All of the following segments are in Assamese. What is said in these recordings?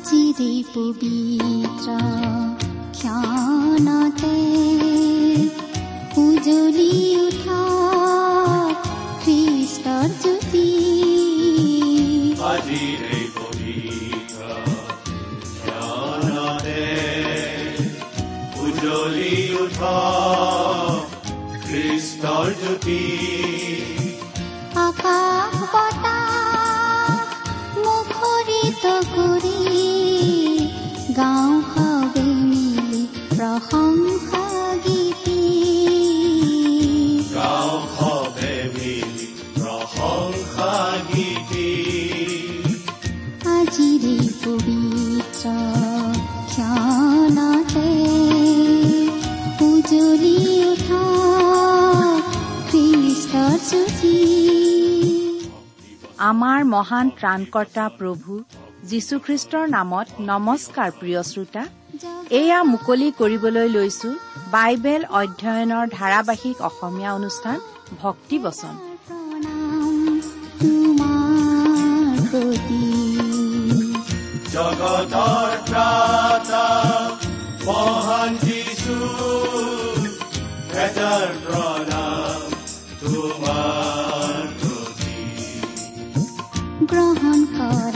আজিৰে পবিত্ৰ ক্ষণতে উজলি উঠা খ্ৰীষ্টৰ জ্যোতি উজলি উঠা খ্ৰীষ্টৰ জ্যোতি আকাশ বতাহ মুখৰিত কৰি গাঁও সবে মিলি প্ৰশংসা গীতি গাঁও সবে মিলি প্ৰশংসা গীতি আজিৰে পবিত্ৰ ক্ষণতে উজলি উঠা জ্যোতি আমাৰ মহান ত্ৰাণকৰ্তা প্ৰভু যীশুখ্ৰীষ্টৰ নামত নমস্কাৰ প্ৰিয় শ্ৰোতা। এয়া মুকলি কৰিবলৈ লৈছো বাইবেল অধ্যয়নৰ ধাৰাবাহিক অসমীয়া অনুষ্ঠান ভক্তি বচন। প্ৰতি মহান প্ৰণাম তোমাৰ গ্ৰহণ কৰাই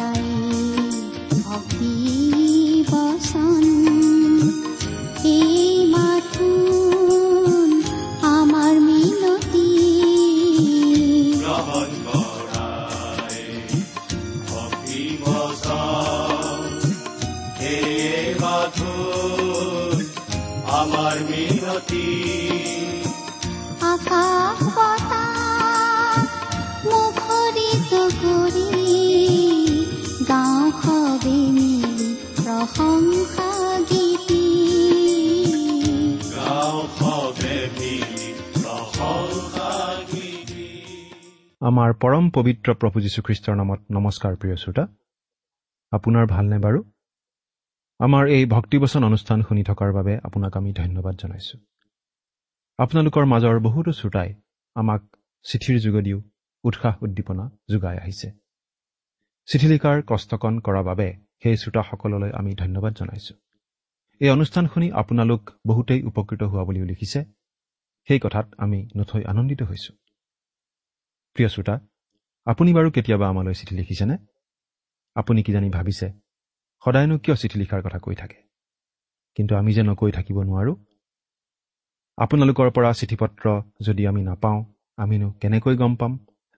আমাৰ পৰম পবিত্ৰ প্ৰভু যীশুখ্ৰীষ্টৰ নামত নমস্কাৰ প্ৰিয় শ্ৰোতা। আপোনাৰ ভালনে বাৰু? আমাৰ এই ভক্তিবচন অনুষ্ঠান শুনি থকাৰ বাবে আপোনাক আমি ধন্যবাদ জনাইছোঁ। আপোনালোকৰ মাজৰ বহুতো শ্ৰোতাই আমাক চিঠিৰ যোগেদিও উৎসাহ উদ্দীপনা যোগাই আহিছে। চিঠি লিখাৰ কষ্টকণ কৰাৰ বাবে সেই শ্ৰোতাসকললৈ আমি ধন্যবাদ জনাইছোঁ। এই অনুষ্ঠান শুনি আপোনালোক বহুতেই উপকৃত হোৱা বুলিও লিখিছে। সেই কথাত আমি নথৈ আনন্দিত হৈছোঁ। প্ৰিয় শ্ৰোতা আপুনি বাৰু কেতিয়াবা আমালৈ চিঠি লিখিছেনে? আপুনি কিজানি ভাবিছে সদায়নো কিয় চিঠি লিখাৰ কথা কৈ থাকে? কিন্তু আমি যে নকৈ থাকিব নোৱাৰোঁ? আপোনালোকৰ পৰা চিঠি পত্ৰ যদি আমি নাপাওঁ আমিনো কেনেকৈ গম পাম?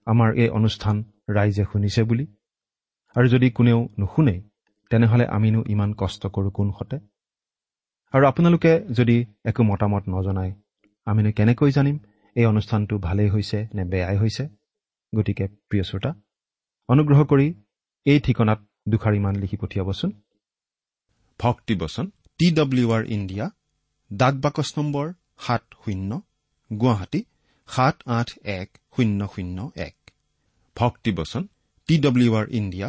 আমাৰ এই অনুষ্ঠান ৰাইজে শুনিছে বুলি? আৰু যদি কোনেও নুশুনেই তেনেহ'লে আমিনো ইমান কষ্ট কৰোঁ কোনহতে আৰু আপোনালোকে যদি একো মতামত নজনায় আমিনো কেনেকৈ জানিম এই অনুষ্ঠানটো ভালেই হৈছে নে বেয়াই হৈছে? গতিকে প্ৰিয় শ্ৰোতা অনুগ্ৰহ কৰি এই ঠিকনাত দুষাৰিমান লিখি পঠিয়াবচোন। ভক্তিবচন টি ডব্লিউ আৰ ইণ্ডিয়া ডাক বাকচ নম্বৰ সাত শূন্য গুৱাহাটী সাত আঠ এক শূন্য শূন্য এক। ভক্তিবচন T W R India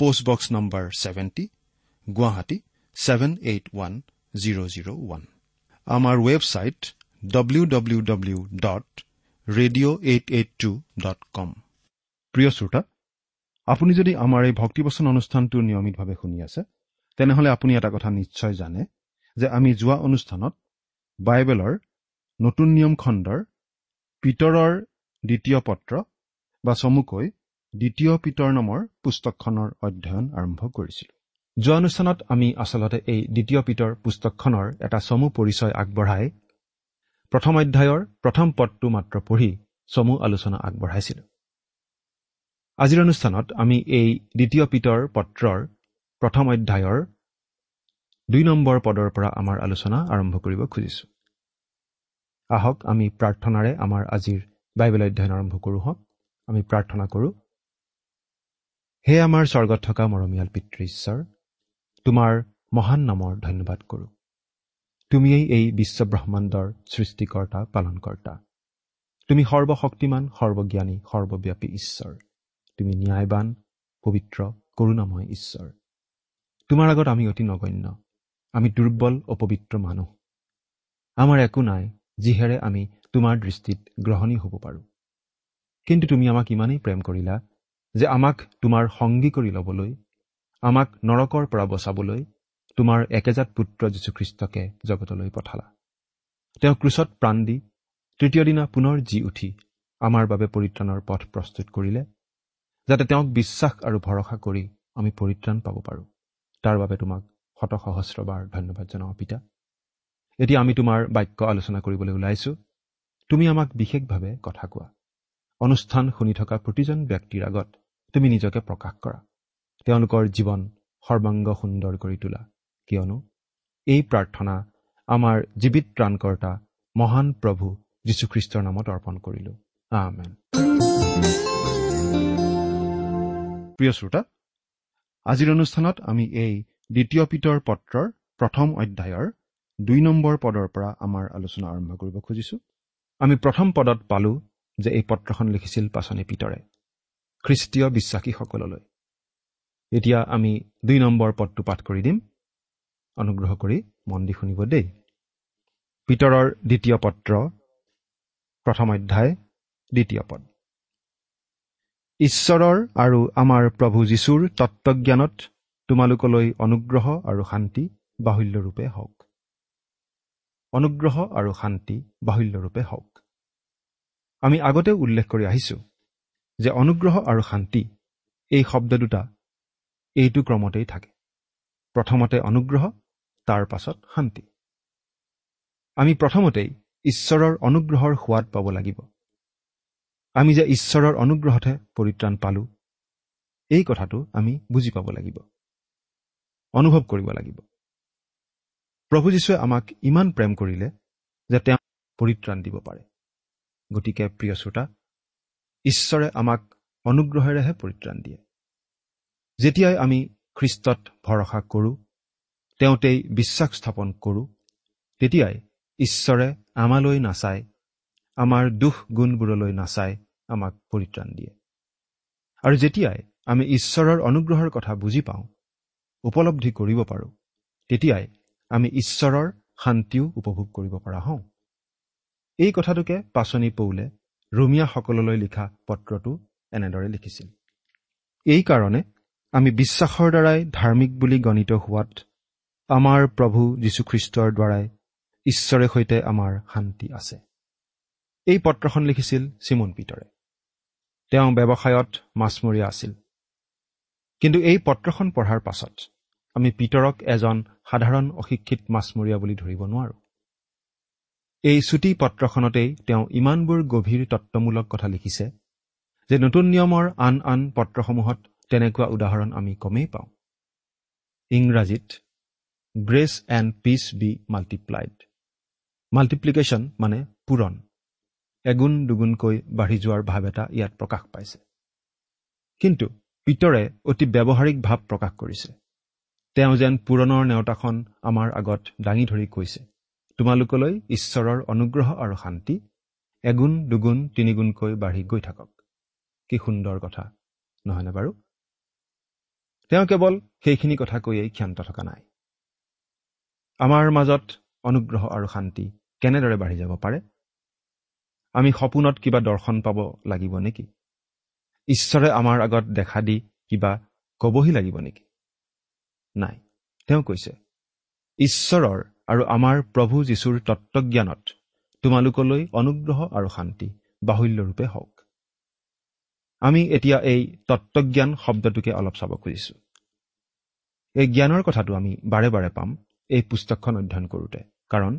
post box number seventy Guwahati seven eight one zero' zero' one. আমাৰ website W W W dot radio' eight eight two dot com প্ৰিয় শ্ৰোতা আপুনি যদি আমাৰ এই ভক্তিবচন অনুষ্ঠানটো নিয়মিতভাৱে শুনি আছে তেনেহ'লে আপুনি এটা কথা নিশ্চয় জানে যে আমি যোৱা অনুষ্ঠানত বাইবেলৰ নতুন নিয়ম খণ্ডৰ পিতৰৰ দ্বিতীয় পত্ৰ বা চমুকৈ দ্বিতীয় পিতৰ নামৰ পুস্তকখনৰ অধ্যয়ন আৰম্ভ কৰিছিলোঁ। যোৱা অনুষ্ঠানত আমি আচলতে এই দ্বিতীয় পিতৰ পুস্তকখনৰ এটা চমু পৰিচয় আগবঢ়াই প্ৰথম অধ্যায়ৰ প্ৰথম পদটো মাত্ৰ পঢ়ি চমু আলোচনা আগবঢ়াইছিলোঁ। আজিৰ অনুষ্ঠানত আমি এই দ্বিতীয় পিতৰ পত্ৰৰ প্ৰথম অধ্যায়ৰ দুই নম্বৰ পদৰ পৰা আমাৰ আলোচনা আৰম্ভ কৰিব খুজিছোঁ। আহক আমি প্ৰাৰ্থনাৰে আমাৰ আজিৰ বাইবেল অধ্যয়ন আৰম্ভ কৰোঁ হওক। আমি প্ৰাৰ্থনা কৰোঁ হে আমাৰ স্বৰ্গত থকা মৰমীয়াল পিতৃ ঈশ্বৰ তোমাৰ মহান নামৰ ধন্যবাদ কৰোঁ। তুমিয়েই এই বিশ্বব্ৰহ্মাণ্ডৰ সৃষ্টিকৰ্তা পালনকৰ্তা। তুমি সৰ্বশক্তিমান সৰ্বজ্ঞানী সৰ্বব্যাপী ঈশ্বৰ। তুমি ন্যায়বান পবিত্ৰ কৰুণাময় ঈশ্বৰ। তোমাৰ আগত আমি অতি নগণ্য। আমি দুৰ্বল অপবিত্ৰ মানুহ। আমাৰ একো নাই যিহেৰে আমি তোমাৰ দৃষ্টিত গ্ৰহণী হ'ব পাৰোঁ। কিন্তু তুমি আমাক ইমানেই প্ৰেম কৰিলা যে আমাক তোমাৰ সংগী কৰি ল'বলৈ আমাক নৰকৰ পৰা বচাবলৈ তোমাৰ একেজাত পুত্ৰ যীশুখ্ৰীষ্টকে জগতলৈ পঠালা। তেওঁ ক্ৰুচত প্ৰাণ দি তৃতীয় দিনা পুনৰ জি উঠি আমাৰ বাবে পৰিত্ৰাণৰ পথ প্ৰস্তুত কৰিলে যাতে তেওঁক বিশ্বাস আৰু ভৰসা কৰি আমি পৰিত্ৰাণ পাব পাৰোঁ। তাৰ বাবে তোমাক শত সহস্ৰবাৰ ধন্যবাদ জনাওঁ পিতা। এতিয়া আমি তোমাৰ বাক্য আলোচনা কৰিবলৈ ওলাইছোঁ। তুমি আমাক বিশেষভাৱে কথা কোৱা। অনুষ্ঠান শুনি থকা প্ৰতিজন ব্যক্তিৰ আগত তুমি নিজকে প্ৰকাশ কৰা। তেওঁলোকৰ জীৱন সৰ্বাংগ সুন্দৰ কৰি তোলা। কিয়নো এই প্ৰাৰ্থনা আমাৰ জীৱিত প্ৰাণকৰ্তা মহান প্ৰভু যীশুখ্ৰীষ্টৰ নামত অৰ্পণ কৰিলো। আমেন। প্ৰিয় শ্ৰোতা আজিৰ অনুষ্ঠানত আমি এই দ্বিতীয় পিতৰ পত্ৰৰ প্ৰথম অধ্যায়ৰ দুই নম্বৰ পদৰ পৰা আমাৰ আলোচনা আৰম্ভ কৰিব খুজিছো। আমি প্ৰথম পদত পালো যে এই পত্ৰখন লিখিছিল পাচনি পিতৰে খ্ৰীষ্টীয় বিশ্বাসীসকললৈ। এতিয়া আমি দুই নম্বৰ পদটো পাঠ কৰি দিম। অনুগ্ৰহ কৰি মন দি শুনিব দেই। পিতৰৰ দ্বিতীয় পত্ৰ প্ৰথম অধ্যায় দ্বিতীয় পদ। ঈশ্বৰৰ আৰু আমাৰ প্ৰভু যীশুৰ তত্বজ্ঞানত তোমালোকলৈ অনুগ্ৰহ আৰু শান্তি বাহুল্যৰূপে হওক। অনুগ্ৰহ আৰু শান্তি বাহুল্যৰূপে হওক। আমি আগতেও উল্লেখ কৰি আহিছো যে অনুগ্ৰহ আৰু শান্তি এই শব্দ দুটা এইটো ক্ৰমতেই থাকে। প্ৰথমতে অনুগ্ৰহ তাৰ পাছত শান্তি। আমি প্ৰথমতেই ঈশ্বৰৰ অনুগ্ৰহৰ সোৱাদ পাব লাগিব। আমি যে ঈশ্বৰৰ অনুগ্ৰহতহে পৰিত্ৰাণ পালো এই কথাটো আমি বুজি পাব লাগিব। অনুভৱ কৰিব লাগিব। প্ৰভু যীশুৱে আমাক ইমান প্ৰেম কৰিলে যে তেওঁ পৰিত্ৰাণ দিব পাৰে। গতিকে প্ৰিয় শ্ৰোতা ঈশ্বৰে আমাক অনুগ্ৰহেৰেহে পৰিত্ৰাণ দিয়ে। যেতিয়াই আমি খ্ৰীষ্টত ভৰসা কৰোঁ তেওঁতেই বিশ্বাস স্থাপন কৰোঁ। তেতিয়াই ঈশ্বৰে আমালৈ নাচাই আমাৰ দুখ গুণবোৰলৈ নাচাই আমাক পৰিত্ৰাণ দিয়ে। আৰু যেতিয়াই আমি ঈশ্বৰৰ অনুগ্ৰহৰ কথা বুজি পাওঁ উপলব্ধি কৰিব পাৰোঁ তেতিয়াই আমি ঈশ্বৰৰ শান্তিও উপভোগ কৰিব পৰা হওঁ। এই কথাটোকে পাচনি পৌলে ৰুমিয়াসকললৈ লিখা পত্ৰটো এনেদৰে লিখিছিল। এইকাৰণে আমি বিশ্বাসৰ দ্বাৰাই ধাৰ্মিক বুলি গণিত হোৱাত আমাৰ প্ৰভু যীশুখ্ৰীষ্টৰ দ্বাৰাই ঈশ্বৰে সৈতে আমাৰ শান্তি আছে। এই পত্ৰখন লিখিছিল চিমন পিতৰে তেওঁ ব্যৱসায়ত মাছমৰীয়া আছিল। কিন্তু এই পত্ৰখন পঢ়াৰ পাছত আমি পিতৰক এজন সাধাৰণ অশিক্ষিত মাছমৰীয়া বুলি ধৰিব নোৱাৰো। এই চুটি পত্ৰখনতেই তেওঁ ইমানবোৰ গভীৰ তত্বমূলক কথা লিখিছে যে নতুন নিয়মৰ আন আন পত্ৰসমূহত তেনেকুৱা উদাহৰণ আমি কমেই পাওঁ। ইংৰাজীত grace and peace be multiplied multiplication মানে পূৰণ। এগুণ দুগুণকৈ বাঢ়ি যোৱাৰ ভাৱ এটা ইয়াত প্ৰকাশ পাইছে। কিন্তু পিতৰে অতি ব্যৱহাৰিক ভাৱ প্ৰকাশ কৰিছে। তেওঁ যেন পূৰণৰ নেওতাখন আমাৰ আগত দাঙি ধৰি কৈছে। তোমালোকলৈ ঈশ্বৰৰ অনুগ্ৰহ আৰু শান্তি এগুণ দুগুণ তিনিগুণকৈ বাঢ়ি গৈ থাকক। কি সুন্দৰ কথা নহয়নে বাৰু? তেওঁ কেৱল সেইখিনি কথা কৈয়েই ক্ষান্ত থকা নাই। আমাৰ মাজত অনুগ্ৰহ আৰু শান্তি কেনেদৰে বাঢ়ি যাব পাৰে? আমি সপোনত কিবা দৰ্শন পাব লাগিব নেকি? ঈশ্বৰে আমাৰ আগত দেখা দি কিবা কবহি লাগিব নেকি? নাই তেওঁ কৈছে ঈশ্বৰৰ আৰু আমাৰ প্ৰভু যীশুৰ তত্বজ্ঞানত তোমালোকলৈ অনুগ্ৰহ আৰু শান্তি বাহুল্যৰূপে হওক। আমি এতিয়া এই তত্বজ্ঞান শব্দটোকে অলপ চাব খুজিছো। এই জ্ঞানৰ কথাটো আমি বাৰে বাৰে পাম। এই পুস্তকখন অধ্যয়ন কৰোঁতে কাৰণ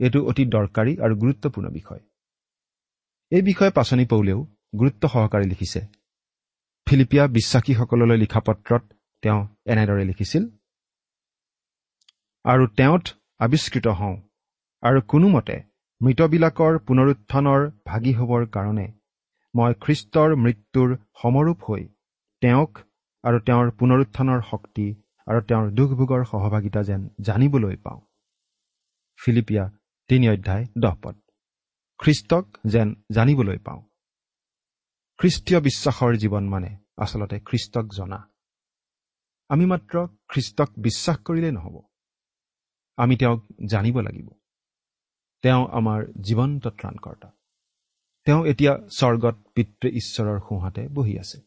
এইটো অতি দৰকাৰী আৰু গুৰুত্বপূৰ্ণ বিষয়। এই বিষয়ে পাচনি পৌলেও গুৰুত্ব সহকাৰে লিখিছে। ফিলিপিয়া বিশ্বাসীসকললৈ লিখা পত্ৰত তেওঁ এনেদৰে লিখিছিল আৰু তেওঁত আৱিষ্কৃত হওঁ আৰু কোনোমতে মৃতবিলাকৰ পুনৰুত্থানৰ ভাগি হ'বৰ কাৰণে মই খ্ৰীষ্টৰ মৃত্যুৰ সমৰূপ হৈ তেওঁক আৰু তেওঁৰ পুনৰুত্থানৰ শক্তি আৰু তেওঁৰ দুখভোগৰ সহভাগিতা যেন জানিবলৈ পাওঁ। ফিলিপিয়া তিনি অধ্যায় দহ পদ। খ্ৰীষ্টক যেন জানিবলৈ পাওঁ। খ্ৰীষ্টীয় বিশ্বাসৰ জীৱন মানে আচলতে খ্ৰীষ্টক জনা। আমি মাত্ৰ খ্ৰীষ্টক বিশ্বাস কৰিলেই নহ'ব। আমি তেওঁক জানিব লাগিব। তেওঁ আমাৰ জীৱন্ত ত্ৰাণকৰ্তা। তেওঁ এতিয়া স্বৰ্গত পিতৃ ঈশ্বৰৰ সোঁহাতে বহি আছে।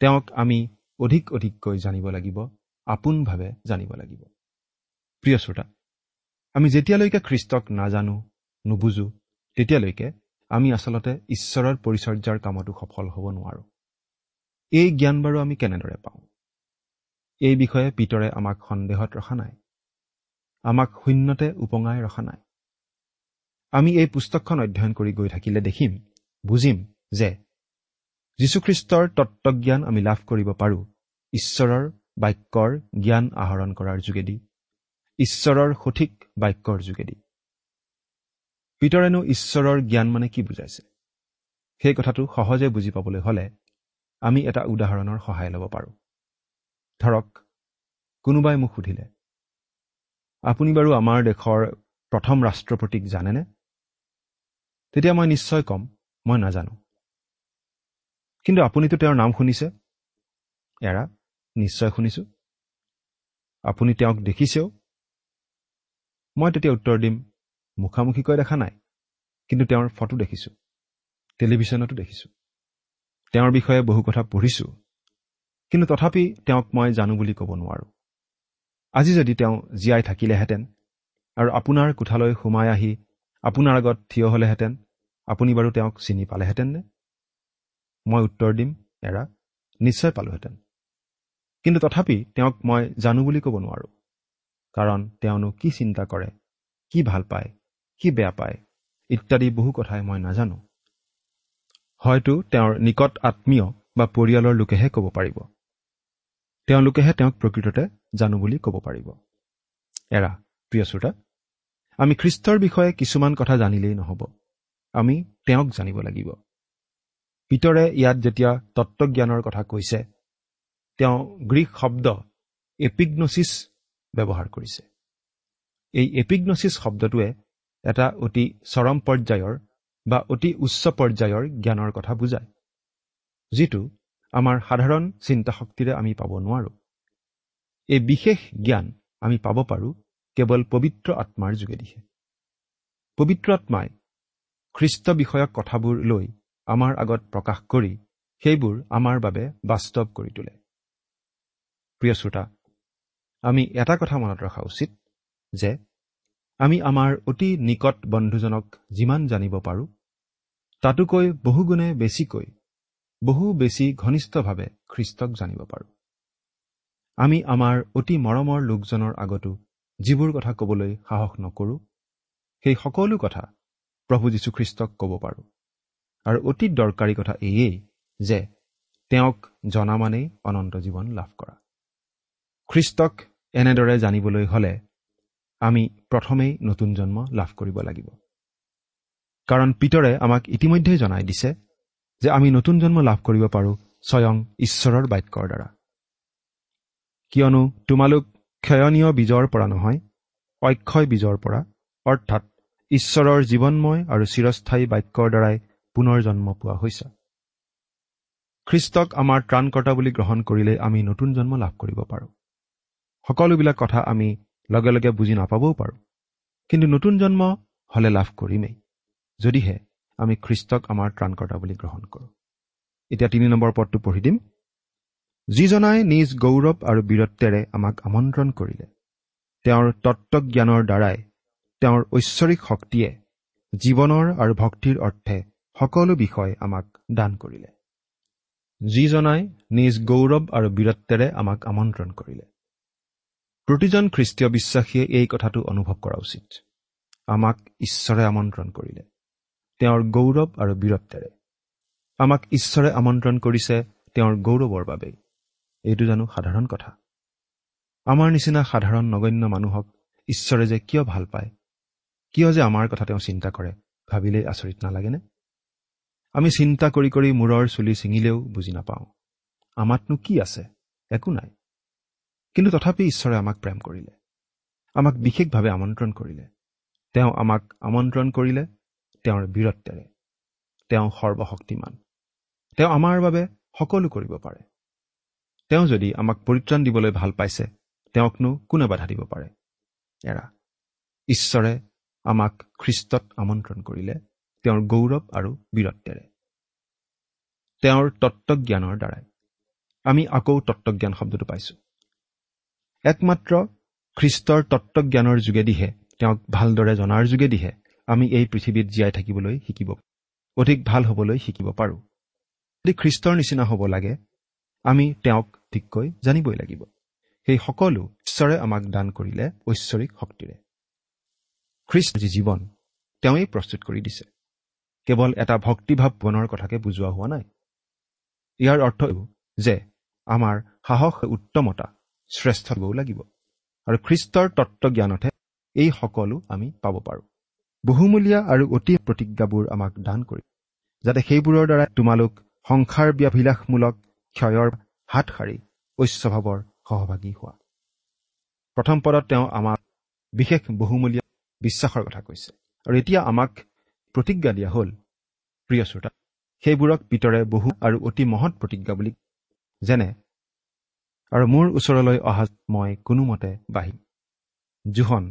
তেওঁক আমি অধিক অধিককৈ জানিব লাগিব। আপোনভাৱে জানিব লাগিব। প্ৰিয় শ্ৰোতা আমি যেতিয়ালৈকে খ্ৰীষ্টক নাজানো নুবুজো তেতিয়ালৈকে আমি আচলতে ঈশ্বৰৰ পৰিচৰ্যাৰ কামতো সফল হ'ব নোৱাৰোঁ। এই জ্ঞান বাৰু আমি কেনেদৰে পাওঁ? এই বিষয়ে পিতৰে আমাক সন্দেহত ৰখা নাই। আমাক শূন্যতে উপঙাই ৰখা নাই। আমি এই পুস্তকখন অধ্যয়ন কৰি গৈ থাকিলে দেখিম বুজিম যে যীশুখ্ৰীষ্টৰ তত্বজ্ঞান আমি লাভ কৰিব পাৰোঁ ঈশ্বৰৰ বাক্যৰ জ্ঞান আহৰণ কৰাৰ যোগেদি ঈশ্বৰৰ সঠিক বাক্যৰ যোগেদি। পিতৰেনো ঈশ্বৰৰ জ্ঞান মানে কি বুজাইছে? সেই কথাটো সহজে বুজি পাবলৈ হ'লে আমি এটা উদাহৰণৰ সহায় ল'ব পাৰোঁ। ধৰক কোনোবাই মোক সুধিলে আপুনি বাৰু আমাৰ দেশৰ প্ৰথম ৰাষ্ট্ৰপতিক জানেনে? তেতিয়া মই নিশ্চয় ক'ম মই নাজানো। কিন্তু আপুনিতো তেওঁৰ নাম শুনিছে? এৰা নিশ্চয় শুনিছোঁ। আপুনি তেওঁক দেখিছেও? মই তেতিয়া উত্তৰ দিম মুখামুখিকৈ দেখা নাই কিন্তু তেওঁৰ ফটো দেখিছোঁ টেলিভিশ্যনতো দেখিছোঁ। তেওঁৰ বিষয়ে বহু কথা পঢ়িছোঁ কিন্তু তথাপি তেওঁক মই জানো বুলি ক'ব নোৱাৰোঁ। আজি যদি তেওঁ জীয়াই থাকিলেহেঁতেন আৰু আপোনাৰ কোঠালৈ সোমাই আহি আপোনাৰ আগত থিয় হ'লেহেঁতেন আপুনি বাৰু তেওঁক চিনি পালেহেঁতেননে? মই উত্তৰ দিম এৰা নিশ্চয় পালোহেঁতেন। কিন্তু তথাপি তেওঁক মই জানো বুলি ক'ব নোৱাৰোঁ। কাৰণ তেওঁনো কি চিন্তা কৰে কি ভাল পায় কি বেয়া পায় ইত্যাদি বহু কথাই মই নাজানো। হয়তো তেওঁৰ নিকট আত্মীয় বা পৰিয়ালৰ লোকেহে ক'ব পাৰিব। তেওঁলোকেহে তেওঁক প্ৰকৃততে জানো বুলি ক'ব পাৰিব। এৰা প্ৰিয় শ্ৰোতা আমি খ্ৰীষ্টৰ বিষয়ে কিছুমান কথা জানিলেই নহ'ব। আমি তেওঁক জানিব লাগিব। পিতৰে ইয়াত যেতিয়া তত্বজ্ঞানৰ কথা কৈছে তেওঁ গ্ৰীক শব্দ এপিগ্নচিছ ব্যৱহাৰ কৰিছে। এই এপিগ্নচিছ শব্দটোৱে এটা অতি চৰম পৰ্যায়ৰ বা অতি উচ্চ পৰ্যায়ৰ জ্ঞানৰ কথা বুজায় যিটো আমাৰ সাধাৰণ চিন্তা শক্তিৰে আমি পাব নোৱাৰোঁ। এই বিশেষ জ্ঞান আমি পাব পাৰোঁ কেৱল পবিত্ৰ আত্মাৰ যোগেদিহে। পবিত্ৰ আত্মাই খ্ৰীষ্ট বিষয়ক কথাবোৰ লৈ আমাৰ আগত প্ৰকাশ কৰি সেইবোৰ আমাৰ বাবে বাস্তৱ কৰি তোলে। প্ৰিয় শ্ৰোতা আমি এটা কথা মনত ৰখা উচিত যে আমি আমাৰ অতি নিকট বন্ধুজনক যিমান জানিব পাৰোঁ তাতোকৈ বহুগুণে বেছিকৈ বহু বেছি ঘনিষ্ঠভাৱে খ্ৰীষ্টক জানিব পাৰোঁ। আমি আমাৰ অতি মৰমৰ লোকজনৰ আগতো যিবোৰ কথা ক'বলৈ সাহস নকৰোঁ সেই সকলো কথা প্ৰভু যীশুখ্ৰীষ্টক ক'ব পাৰোঁ। আৰু অতি দৰকাৰী কথা এয়েই যে তেওঁক জনা মানেই অনন্ত জীৱন লাভ কৰা। খ্ৰীষ্টক এনেদৰে জানিবলৈ হ'লে আমি প্ৰথমেই নতুন জন্ম লাভ কৰিব লাগিব। কাৰণ পিতৰে আমাক ইতিমধ্যেই জনাই দিছে যে আমি নতুন জন্ম লাভ কৰিব পাৰোঁ স্বয়ং ঈশ্বৰৰ বাক্যৰ দ্বাৰা। কিয়নো তোমালোক ক্ষয়নীয় বীজৰ পৰা নহয় অক্ষয় বীজৰ পৰা অৰ্থাৎ ঈশ্বৰৰ জীৱনময় আৰু চিৰস্থায়ী বাক্যৰ দ্বাৰাই পুনৰ জন্ম পোৱা হৈছে। খ্ৰীষ্টক আমাৰ ত্ৰাণকৰ্তা বুলি গ্ৰহণ কৰিলে আমি নতুন জন্ম লাভ কৰিব পাৰোঁ। সকলোবিলাক কথা আমি লগে লগে বুজি নাপাবও পাৰোঁ। কিন্তু নতুন জন্ম হ'লে লাভ কৰিমেই। যদিহে আমি খ্ৰীষ্টক আমাৰ ত্ৰাণকৰ্তা বুলি গ্ৰহণ কৰোঁ। এতিয়া তিনি নম্বৰ পদটো পঢ়ি দিম। যিজনাই নিজ গৌৰৱ আৰু বীৰত্বেৰে আমাক আমন্ত্ৰণ কৰিলে তেওঁৰ তত্বজ্ঞানৰ দ্বাৰাই তেওঁৰ ঐশ্বৰিক শক্তিয়ে জীৱনৰ আৰু ভক্তিৰ অৰ্থে সকলো বিষয় আমাক দান কৰিলে। যিজনাই নিজ গৌৰৱ আৰু বীৰত্বেৰে আমাক আমন্ত্ৰণ কৰিলে। প্ৰতিজন খ্ৰীষ্টীয় বিশ্বাসীয়ে এই কথাটো অনুভৱ কৰা উচিত। আমাক ঈশ্বৰে আমন্ত্ৰণ কৰিলে। তেওঁৰ গৌৰৱ আৰু বীৰত্বেৰে। আমাক ঈশ্বৰে আমন্ত্ৰণ কৰিছে তেওঁৰ গৌৰৱৰ বাবেই। এইটো জানো সাধাৰণ কথা। আমাৰ নিচিনা সাধাৰণ নগণ্য মানুহক ঈশ্বৰে যে কিয় ভাল পায় কিয় যে আমাৰ কথা তেওঁ চিন্তা কৰে ভাবিলেই আচৰিত নালাগেনে? আমি চিন্তা কৰি কৰি মূৰৰ চুলি ছিঙিলেও বুজি নাপাওঁ। আমাতনো কি আছে? একো নাই। কিন্তু তথাপি ঈশ্বৰে আমাক প্ৰেম কৰিলে। আমাক বিশেষভাৱে আমন্ত্ৰণ কৰিলে। তেওঁ আমাক আমন্ত্ৰণ কৰিলে তেওঁৰ বীৰত্বেৰে। তেওঁ সৰ্বশক্তিমান। তেওঁ আমাৰ বাবে সকলো কৰিব পাৰে। তেওঁ যদি আমাক পৰিত্ৰাণ দিবলৈ ভাল পাইছে তেওঁকনো কোনে বাধা দিব পাৰে? এৰা ঈশ্বৰে আমাক খ্ৰীষ্টত আমন্ত্ৰণ কৰিলে তেওঁৰ গৌৰৱ আৰু বীৰত্বেৰে। তেওঁৰ তত্বজ্ঞানৰ দ্বাৰাই। আমি আকৌ তত্বজ্ঞান শব্দটো পাইছো। একমাত্ৰ খ্ৰীষ্টৰ তত্বজ্ঞানৰ যোগেদিহে তেওঁক ভালদৰে জনাৰ যোগেদিহে আমি এই পৃথিৱীত জীয়াই থাকিবলৈ শিকিব অধিক ভাল হ'বলৈ শিকিব পাৰোঁ। যদি খ্ৰীষ্টৰ নিচিনা হ'ব লাগে আমি তেওঁক ঠিককৈ জানিবই লাগিব। সেই সকলো ঈশ্বৰে আমাক দান কৰিলে ঐশ্বৰিক শক্তিৰে। খ্ৰীষ্ট যি জীৱন তেওঁৱেই প্ৰস্তুত কৰি দিছে। কেৱল এটা ভক্তিভাৱ বনৰ কথাকে বুজোৱা হোৱা নাই। ইয়াৰ অৰ্থ যে আমাৰ সাহস উত্তমতা শ্ৰেষ্ঠ হ'বও লাগিব। আৰু খ্ৰীষ্টৰ তত্বজ্ঞানতহে এই সকলো আমি পাব পাৰোঁ। বহুমূলীয়া আৰু অতি প্ৰতিজ্ঞাবোৰ আমাক দান কৰি যাতে সেইবোৰৰ দ্বাৰা তোমালোক সংসাৰ ব্যাভিলাষমূলক ক্ষয়ৰ হাত সাৰি ঐশ্বভাৱৰ সহভাগী হোৱা। প্ৰথম পদত তেওঁ আমাক বিশেষ বহুমূলীয়া বিশ্বাসৰ কথা কৈছে। আৰু এতিয়া আমাক প্ৰতিজ্ঞা দিয়া হ'ল প্ৰিয় শ্ৰোতা সেইবোৰক পিতৰে বহু আৰু অতি মহৎ প্ৰতিজ্ঞা বুলি যেনে আৰু মোৰ ওচৰলৈ অহা মই কোনোমতে বাঢ়িম। জোহন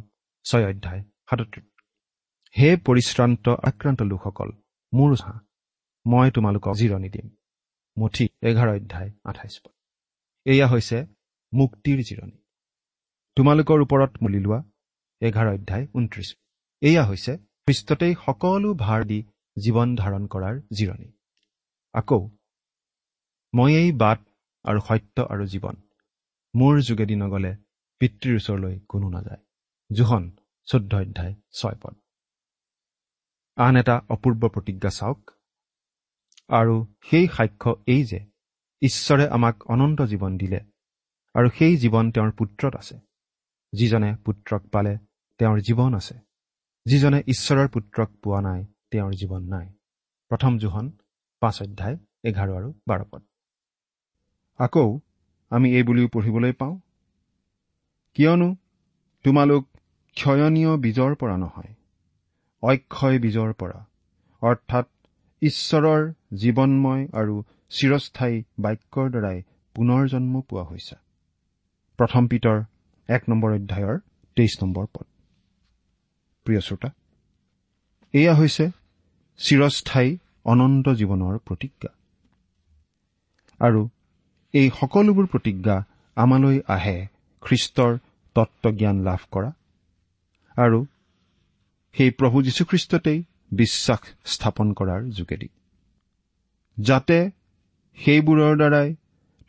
ছয় অধ্যায় সাতত্ৰিশ। হে পৰিশ্ৰান্ত আক্ৰান্ত লোকসকল মোৰ হাঁহ মই তোমালোকক জিৰণি দিম। মুঠি এঘাৰ অধ্যায় আঠাইছ পদ। এয়া হৈছে মুক্তিৰ জিৰণি। তোমালোকৰ ওপৰত মূলি লোৱা এঘাৰ অধ্যায় ঊনত্ৰিছ এয়া হৈছে খ্ৰীষ্টতেই সকলো ভাৰ দি জীৱন ধাৰণ কৰাৰ জিৰণি। আকৌ ময়েই বাট আৰু সত্য আৰু জীৱন। মোৰ যোগেদি নগলে পিতৃৰ ওচৰলৈ কোনো নাযায়। জোহন চৈধ্য অধ্যায় ছয় পদ। আন এটা অপূৰ্ব প্ৰতিজ্ঞা চাওক। আৰু সেই সাক্ষ্য এই যে ঈশ্বৰে আমাক অনন্ত জীৱন দিলে আৰু সেই জীৱন তেওঁৰ পুত্ৰত আছে। যিজনে পুত্ৰক পালে তেওঁৰ জীৱন আছে। যিজনে ঈশ্বৰৰ পুত্ৰক পোৱা নাই তেওঁৰ জীৱন নাই। প্ৰথম জোহন পাঁচ অধ্যায় এঘাৰ আৰু বাৰ পদ। আকৌ আমি এই বুলিও পঢ়িবলৈ পাওঁ? কিয়নো তোমালোক ক্ষয়নীয় বীজৰ পৰা নহয় অক্ষয় বীজৰ পৰা অৰ্থাৎ ঈশ্বৰৰ জীৱনময় আৰু চিৰস্থায়ী বাক্যৰ দ্বাৰাই পুনৰ জন্ম পোৱা হৈছে। প্ৰথম পিতৰ এক নম্বৰ অধ্যায়ৰ তেইছ নম্বৰ পদ। প্ৰিয় শ্ৰোতা এয়া হৈছে চিৰস্থায়ী অনন্ত জীৱনৰ প্ৰতিজ্ঞা। আৰু এই সকলোবোৰ প্ৰতিজ্ঞা আমালৈ আহে খ্ৰীষ্টৰ তত্বজ্ঞান লাভ কৰা। আৰু সেই প্ৰভু যীশুখ্ৰীষ্টতেই বিশ্বাস স্থাপন কৰাৰ যোগেদি। যাতে সেইবোৰৰ দ্বাৰাই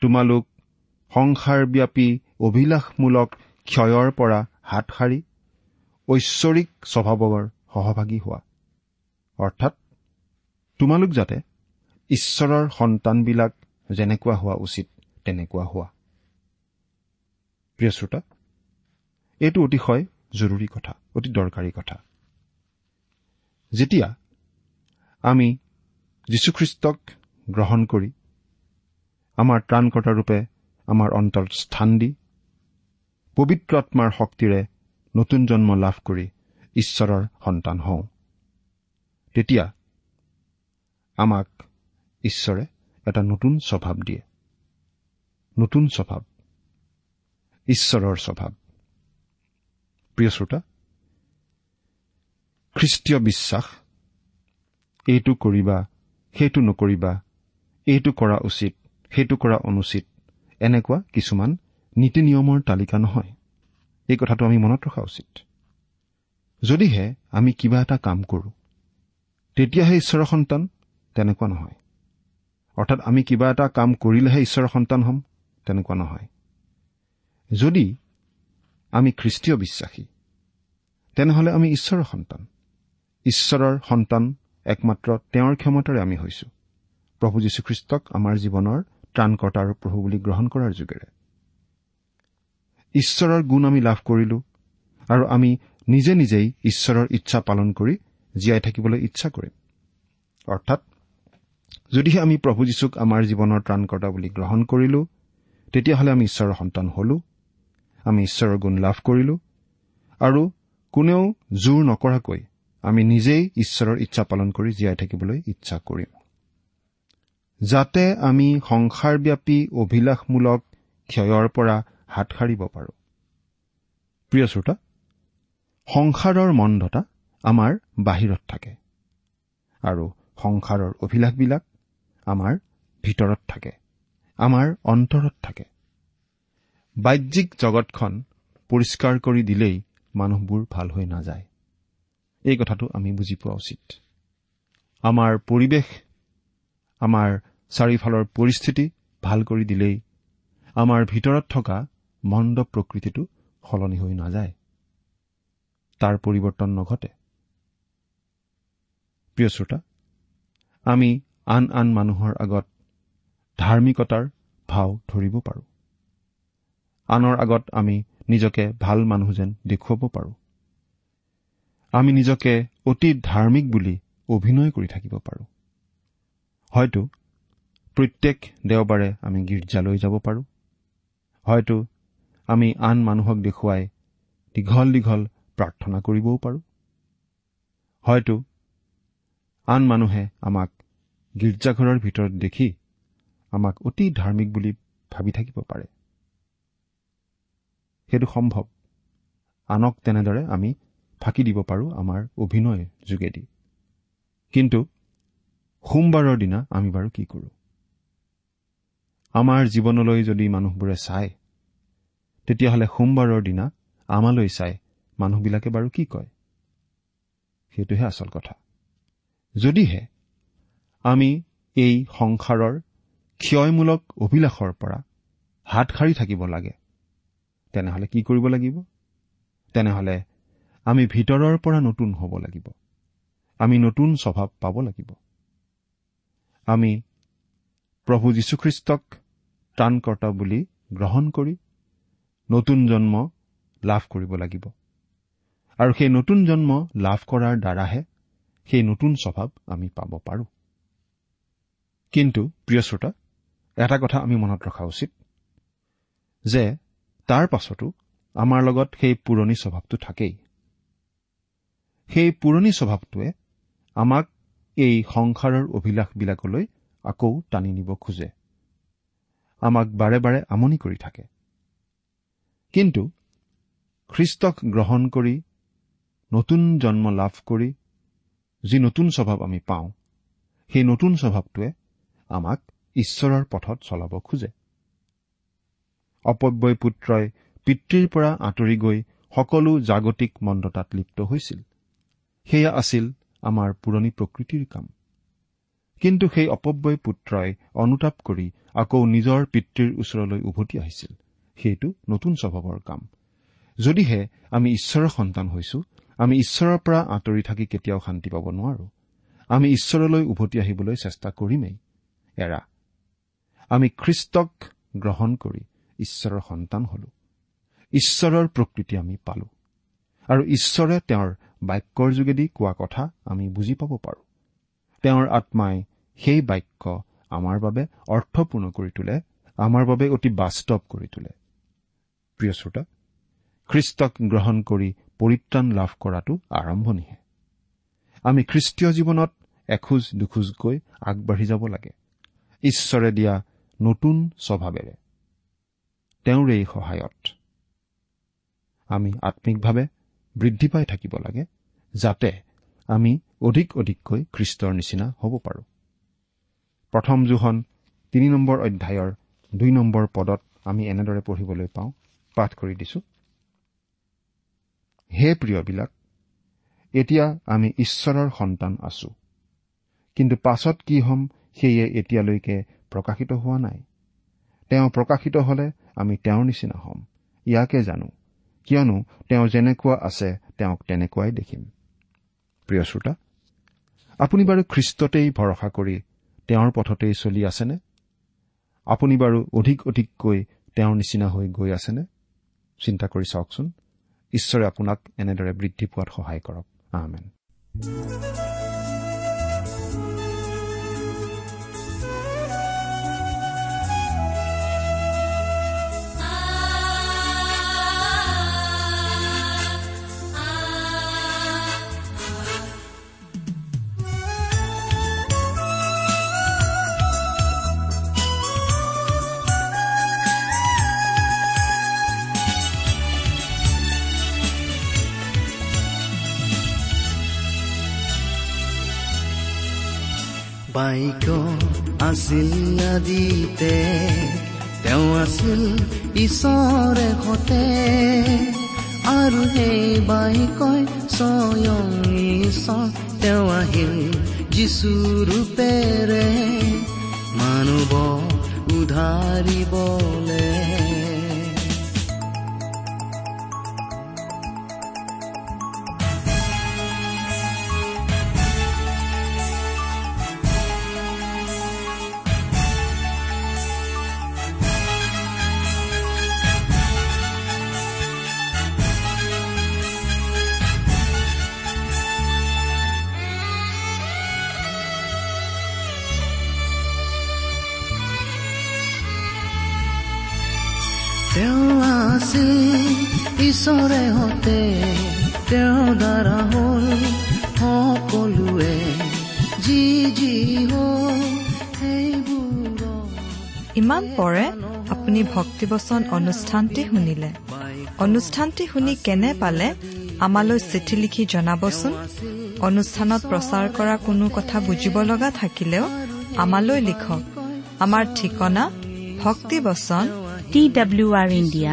তোমালোক সংসাৰব্যাপী অভিলাষমূলক ক্ষয়ৰ পৰা হাত সাৰি ঐশ্বৰিক স্বভাৱৰ সহভাগী হোৱা। অৰ্থাৎ তোমালোক যাতে ঈশ্বৰৰ সন্তানবিলাক যেনেকুৱা হোৱা উচিত তেনেকুৱা হোৱা। প্ৰিয় শ্ৰোতা এইটো অতিশয় জৰুৰী কথা অতি দৰকাৰী কথা। যেতিয়া আমি যীশুখ্ৰীষ্টক গ্ৰহণ কৰি আমাৰ ত্ৰাণকৰ্তাৰূপে আমাৰ অন্তৰত স্থান দি পবিত্ৰ আত্মাৰ শক্তিৰে নতুন জন্ম লাভ কৰি ঈশ্বৰৰ সন্তান হওঁ তেতিয়া আমাক ঈশ্বৰে এটা নতুন স্বভাৱ দিয়ে। নতুন স্বভাৱ। ঈশ্বৰৰ স্বভাৱ। প্ৰিয় শ্ৰোতা খ্ৰীষ্টীয় বিশ্বাস এইটো কৰিবা সেইটো নকৰিবা এইটো কৰা উচিত সেইটো কৰা অনুচিত এনেকুৱা কিছুমান নীতি নিয়মৰ তালিকা নহয়। এই কথাটো আমি মনত ৰখা উচিত। যদিহে আমি কিবা এটা কাম কৰোঁ তেতিয়াহে ঈশ্বৰৰ সন্তান তেনেকুৱা নহয়। অৰ্থাৎ আমি কিবা এটা কাম কৰিলেহে ঈশ্বৰৰ সন্তান হ'ম। তেনেকুৱা নহয়। যদি আমি খ্ৰীষ্টীয় বিশ্বাসী তেনেহলে আমি ঈশ্বৰৰ সন্তান। ঈশ্বৰৰ সন্তান একমাত্ৰ তেওঁৰ ক্ষমতাৰে আমি হৈছো। প্ৰভু যীশুখ্ৰীষ্টক আমাৰ জীৱনৰ ত্ৰাণকৰ্তা আৰু প্ৰভু বুলি গ্ৰহণ কৰাৰ যোগেৰে। ঈশ্বৰৰ গুণ আমি লাভ কৰিলো আৰু আমি নিজে নিজেই ঈশ্বৰৰ ইচ্ছা পালন কৰি জীয়াই থাকিবলৈ ইচ্ছা কৰিম। অৰ্থাৎ যদিহে আমি প্ৰভু যীশুক আমাৰ জীৱনৰ ত্ৰাণকৰ্তা বুলি গ্ৰহণ কৰিলো তেতিয়াহ'লে আমি ঈশ্বৰৰ সন্তান হলো আমি ঈশ্বৰৰ গুণ লাভ কৰিলো আৰু কোনেও জোৰ নকৰাকৈ আমি নিজেই ঈশ্বৰৰ ইচ্ছা পালন কৰি জীয়াই থাকিবলৈ ইচ্ছা কৰিম। যাতে আমি সংসাৰব্যাপী অভিলাষমূলক ক্ষয়ৰ পৰা হাত সাৰিব পাৰো। প্ৰিয় শ্ৰোতা সংসাৰৰ মন্দতা আমাৰ বাহিৰত থাকে আৰু সংসাৰৰ অভিলাষবিলাক আমাৰ ভিতৰত থাকে। আমাৰ অন্তৰত থাকে। বাহ্যিক জগতখন পৰিষ্কাৰ কৰি দিলেই মানুহবোৰ ভাল হৈ নাযায়। এই কথাটো আমি বুজি পোৱা উচিত। আমাৰ পৰিৱেশ আমাৰ চাৰিওফালৰ পৰিস্থিতি ভাল কৰি দিলেই আমাৰ ভিতৰত থকা মন্দ প্ৰকৃতিটো সলনি হৈ নাযায়। তাৰ পৰিৱৰ্তন নঘটে। প্ৰিয় শ্ৰোতা আমি আন আন মানুহৰ আগত ধাৰ্মিকতাৰ ভাও ধৰিব পাৰোঁ। আনৰ আগত আমি নিজকে ভাল মানুহ যেন দেখুৱাব পাৰোঁ। আমি নিজকে অতি ধাৰ্মিক বুলি অভিনয় কৰি থাকিব পাৰোঁ। হয়তো প্ৰত্যেক দেওবাৰে আমি গীৰ্জালৈ যাব পাৰোঁ। হয়তো আমি আন মানুহক দেখুৱাই দীঘল দীঘল প্ৰাৰ্থনা কৰিবও পাৰোঁ। হয়তো আন মানুহে আমাক গীৰ্জাঘৰৰ ভিতৰত দেখি আমাক অতি ধাৰ্মিক বুলি ভাবি থাকিব পাৰে। সেইটো সম্ভৱ। আনক তেনেদৰে আমি ফাঁকি দিব পাৰোঁ আমাৰ অভিনয় যোগেদি। কিন্তু সোমবাৰৰ দিনা আমি বাৰু কি কৰোঁ? আমাৰ জীৱনলৈ যদি মানুহবোৰে চায় তেতিয়াহ'লে সোমবাৰৰ দিনা আমালৈ চাই মানুহবিলাকে বাৰু কি কয়? সেইটোহে আচল কথা। যদিহে আমি এই সংসাৰৰ ক্ষয়মূলক অভিলাষৰ পৰা হাত সাৰি থাকিব লাগে। তেনেহলে কি কৰিব লাগিব? তেনেহলে আমি ভিতৰৰ পৰা নতুন হ'ব লাগিব। আমি নতুন স্বভাৱ পাব লাগিব। আমি প্ৰভু যীশুখ্ৰীষ্টক ত্ৰাণকৰ্তা বুলি গ্ৰহণ কৰি নতুন জন্ম লাভ কৰিব লাগিব। আৰু সেই নতুন জন্ম লাভ কৰাৰ দ্বাৰাহে সেই নতুন স্বভাৱ আমি পাব পাৰোঁ। কিন্তু প্ৰিয় শ্ৰোতা এটা কথা আমি মনত ৰখা উচিত যে তাৰ পাছতো আমাৰ লগত সেই পুৰণি স্বভাৱটো থাকেই। সেই পুৰণি স্বভাৱটোৱে আমাক এই সংসাৰৰ অভিলাষবিলাকলৈ আকৌ টানি নিব খোজে। আমাক বাৰে বাৰে আমনি কৰি থাকে। কিন্তু খ্ৰীষ্টক গ্ৰহণ কৰি নতুন জন্ম লাভ কৰি যি নতুন স্বভাৱ আমি পাওঁ সেই নতুন স্বভাৱটোৱে আমাক ঈশ্বৰৰ পথত চলাব খোজে। অপব্যয় পুত্ৰই পিতৃৰ পৰা আঁতৰি গৈ সকলো জাগতিক মন্দতাত লিপ্ত হৈছিল। সেয়া আছিল আমাৰ পুৰণি প্ৰকৃতিৰ কাম। কিন্তু সেই অপব্যয় পুত্ৰই অনুতাপ কৰি আকৌ নিজৰ পিতৃৰ ওচৰলৈ উভতি আহিছিল। সেইটো নতুন স্বভাৱৰ কাম। যদিহে আমি ঈশ্বৰৰ সন্তান হৈছো আমি ঈশ্বৰৰ পৰা আঁতৰি থাকি কেতিয়াও শান্তি পাব নোৱাৰো। আমি ঈশ্বৰলৈ উভতি আহিবলৈ চেষ্টা কৰিমেই। এৰা আমি খ্ৰীষ্টক গ্ৰহণ কৰি ঈশ্বৰৰ সন্তান হলো। ঈশ্বৰৰ প্ৰকৃতি আমি পালো। আৰু ঈশ্বৰে তেওঁৰ বাক্যৰ যোগেদি কোৱা কথা আমি বুজি পাব পাৰো। তেওঁৰ আত্মাই সেই বাক্য আমাৰ বাবে অৰ্থপূৰ্ণ কৰি তোলে আমাৰ বাবে অতি বাস্তৱ কৰি তোলে। প্ৰিয় শ্ৰোতা খ্ৰীষ্টক গ্ৰহণ কৰি পৰিত্ৰাণ লাভ কৰাটো আৰম্ভণিহে। আমি খ্ৰীষ্টীয় জীৱনত এখোজ দুখোজকৈ আগবাঢ়ি যাব লাগে। ঈশ্বৰে দিয়া নতুন স্বভাৱেৰে। তেওঁৰ এই সহায়ত। আমি আম্মিকভাৱে বৃদ্ধি পাই থাকিব লাগে যাতে আমি অধিক অধিককৈ খ্ৰীষ্টৰ নিচিনা হ'ব পাৰোঁ। প্ৰথম জোখন তিনি নম্বৰ অধ্যায়ৰ দুই নম্বৰ পদত আমি এনেদৰে পঢ়িবলৈ পাওঁ পাঠ কৰি দিছো। হে প্ৰিয়বিলাক এতিয়া আমি ঈশ্বৰৰ সন্তান আছো। কিন্তু পাছত কি হ'ম সেয়ে এতিয়ালৈকে প্ৰকাশিত হোৱা নাই। তেওঁ প্ৰকাশিত হলে আমি তেওঁৰ নিচিনা হ'ম। ইয়াকে জানো। কিয়নো তেওঁ যেনেকুৱা আছে তেওঁক তেনেকুৱাই দেখিম। প্ৰিয় শ্ৰোতা আপুনি বাৰু খ্ৰীষ্টতেই ভৰসা কৰি তেওঁৰ পথতেই চলি আছেনে? আপুনি বাৰু অধিক অধিককৈ তেওঁৰ নিচিনা হৈ গৈ আছেনে? চিন্তা কৰি চাওকচোন। ঈশ্বৰে আপোনাক এনেদৰে বৃদ্ধি পোৱাত সহায় কৰক। আহমেন বাইক আছিল নদীতে তেওঁ আছিল ঈশ্বৰে সতে আৰু সেই বাইকই স্বয়ং ঈশ্বৰ তেওঁ আহিল যিচু ৰূপেৰে মানুহ উধাৰিবলৈ আছিল ঈশ্বৰে হতে তেওঁ দ্বাৰা হ'ল সকলোৱে যি যি হ'ল ইমান পৰে আপুনি ভক্তিবচন অনুষ্ঠানটি শুনিলে। অনুষ্ঠানটি শুনি কেনে পালে আমালৈ চিঠি লিখি জনাবচোন। অনুষ্ঠানত প্ৰচাৰ কৰা কোনো কথা বুজিব লগা থাকিলেও আমালৈ লিখক। আমাৰ ঠিকনা ভক্তিবচন T W R India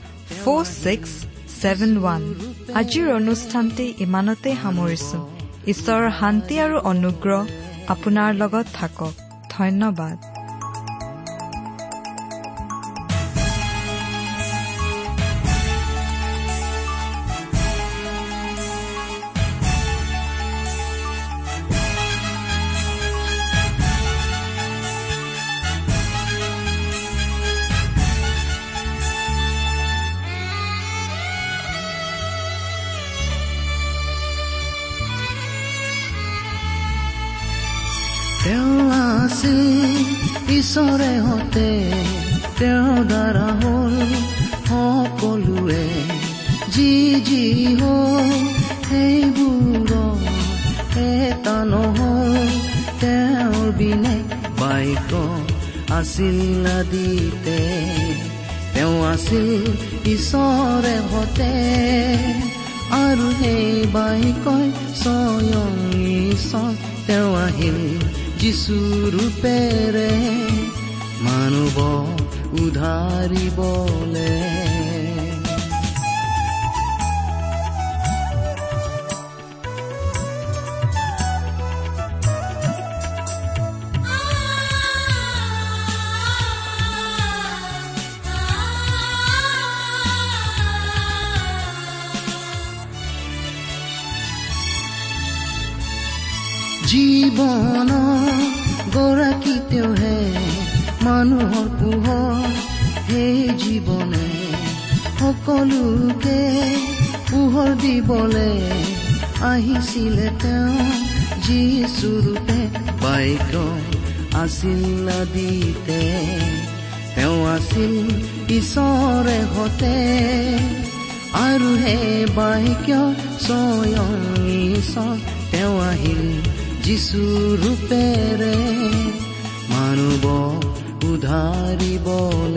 four six seven one আজিৰ অনুষ্ঠানটি ইমানতে সামৰিছো। ঈশ্বৰৰ শান্তি আৰু অনুগ্ৰহ আপোনাৰ লগত থাকক। ধন্যবাদ। ঈশ্বৰে হতে তেওঁ দ্বাৰা হ'ল সকলোৱে। যি যি হ'ল সেইবোৰ এটা নহল। তেওঁৰ বিনে বাইক আছিল আদিতে তেওঁ আছিল ঈশ্বৰে হতে। আৰু সেই বাইকই স্বয়ং ঈশ্বৰ। তেওঁ আহিল যিচু ৰূপেৰে। মানৱ উধাৰিবলে মানুহৰ পোহৰ সেই জীৱনে সকলোকে পোহৰ দিবলে আহিছিলে তেওঁ যিচুৰূপে বাইক আছিল আদিতে তেওঁ আছিল ঈশ্বৰে হতে আৰু হে বাইক্য স্বয়ং ঈশ্বৰ তেওঁ আহিল যিচু ৰূপেৰে মানৱ উধাৰিবলে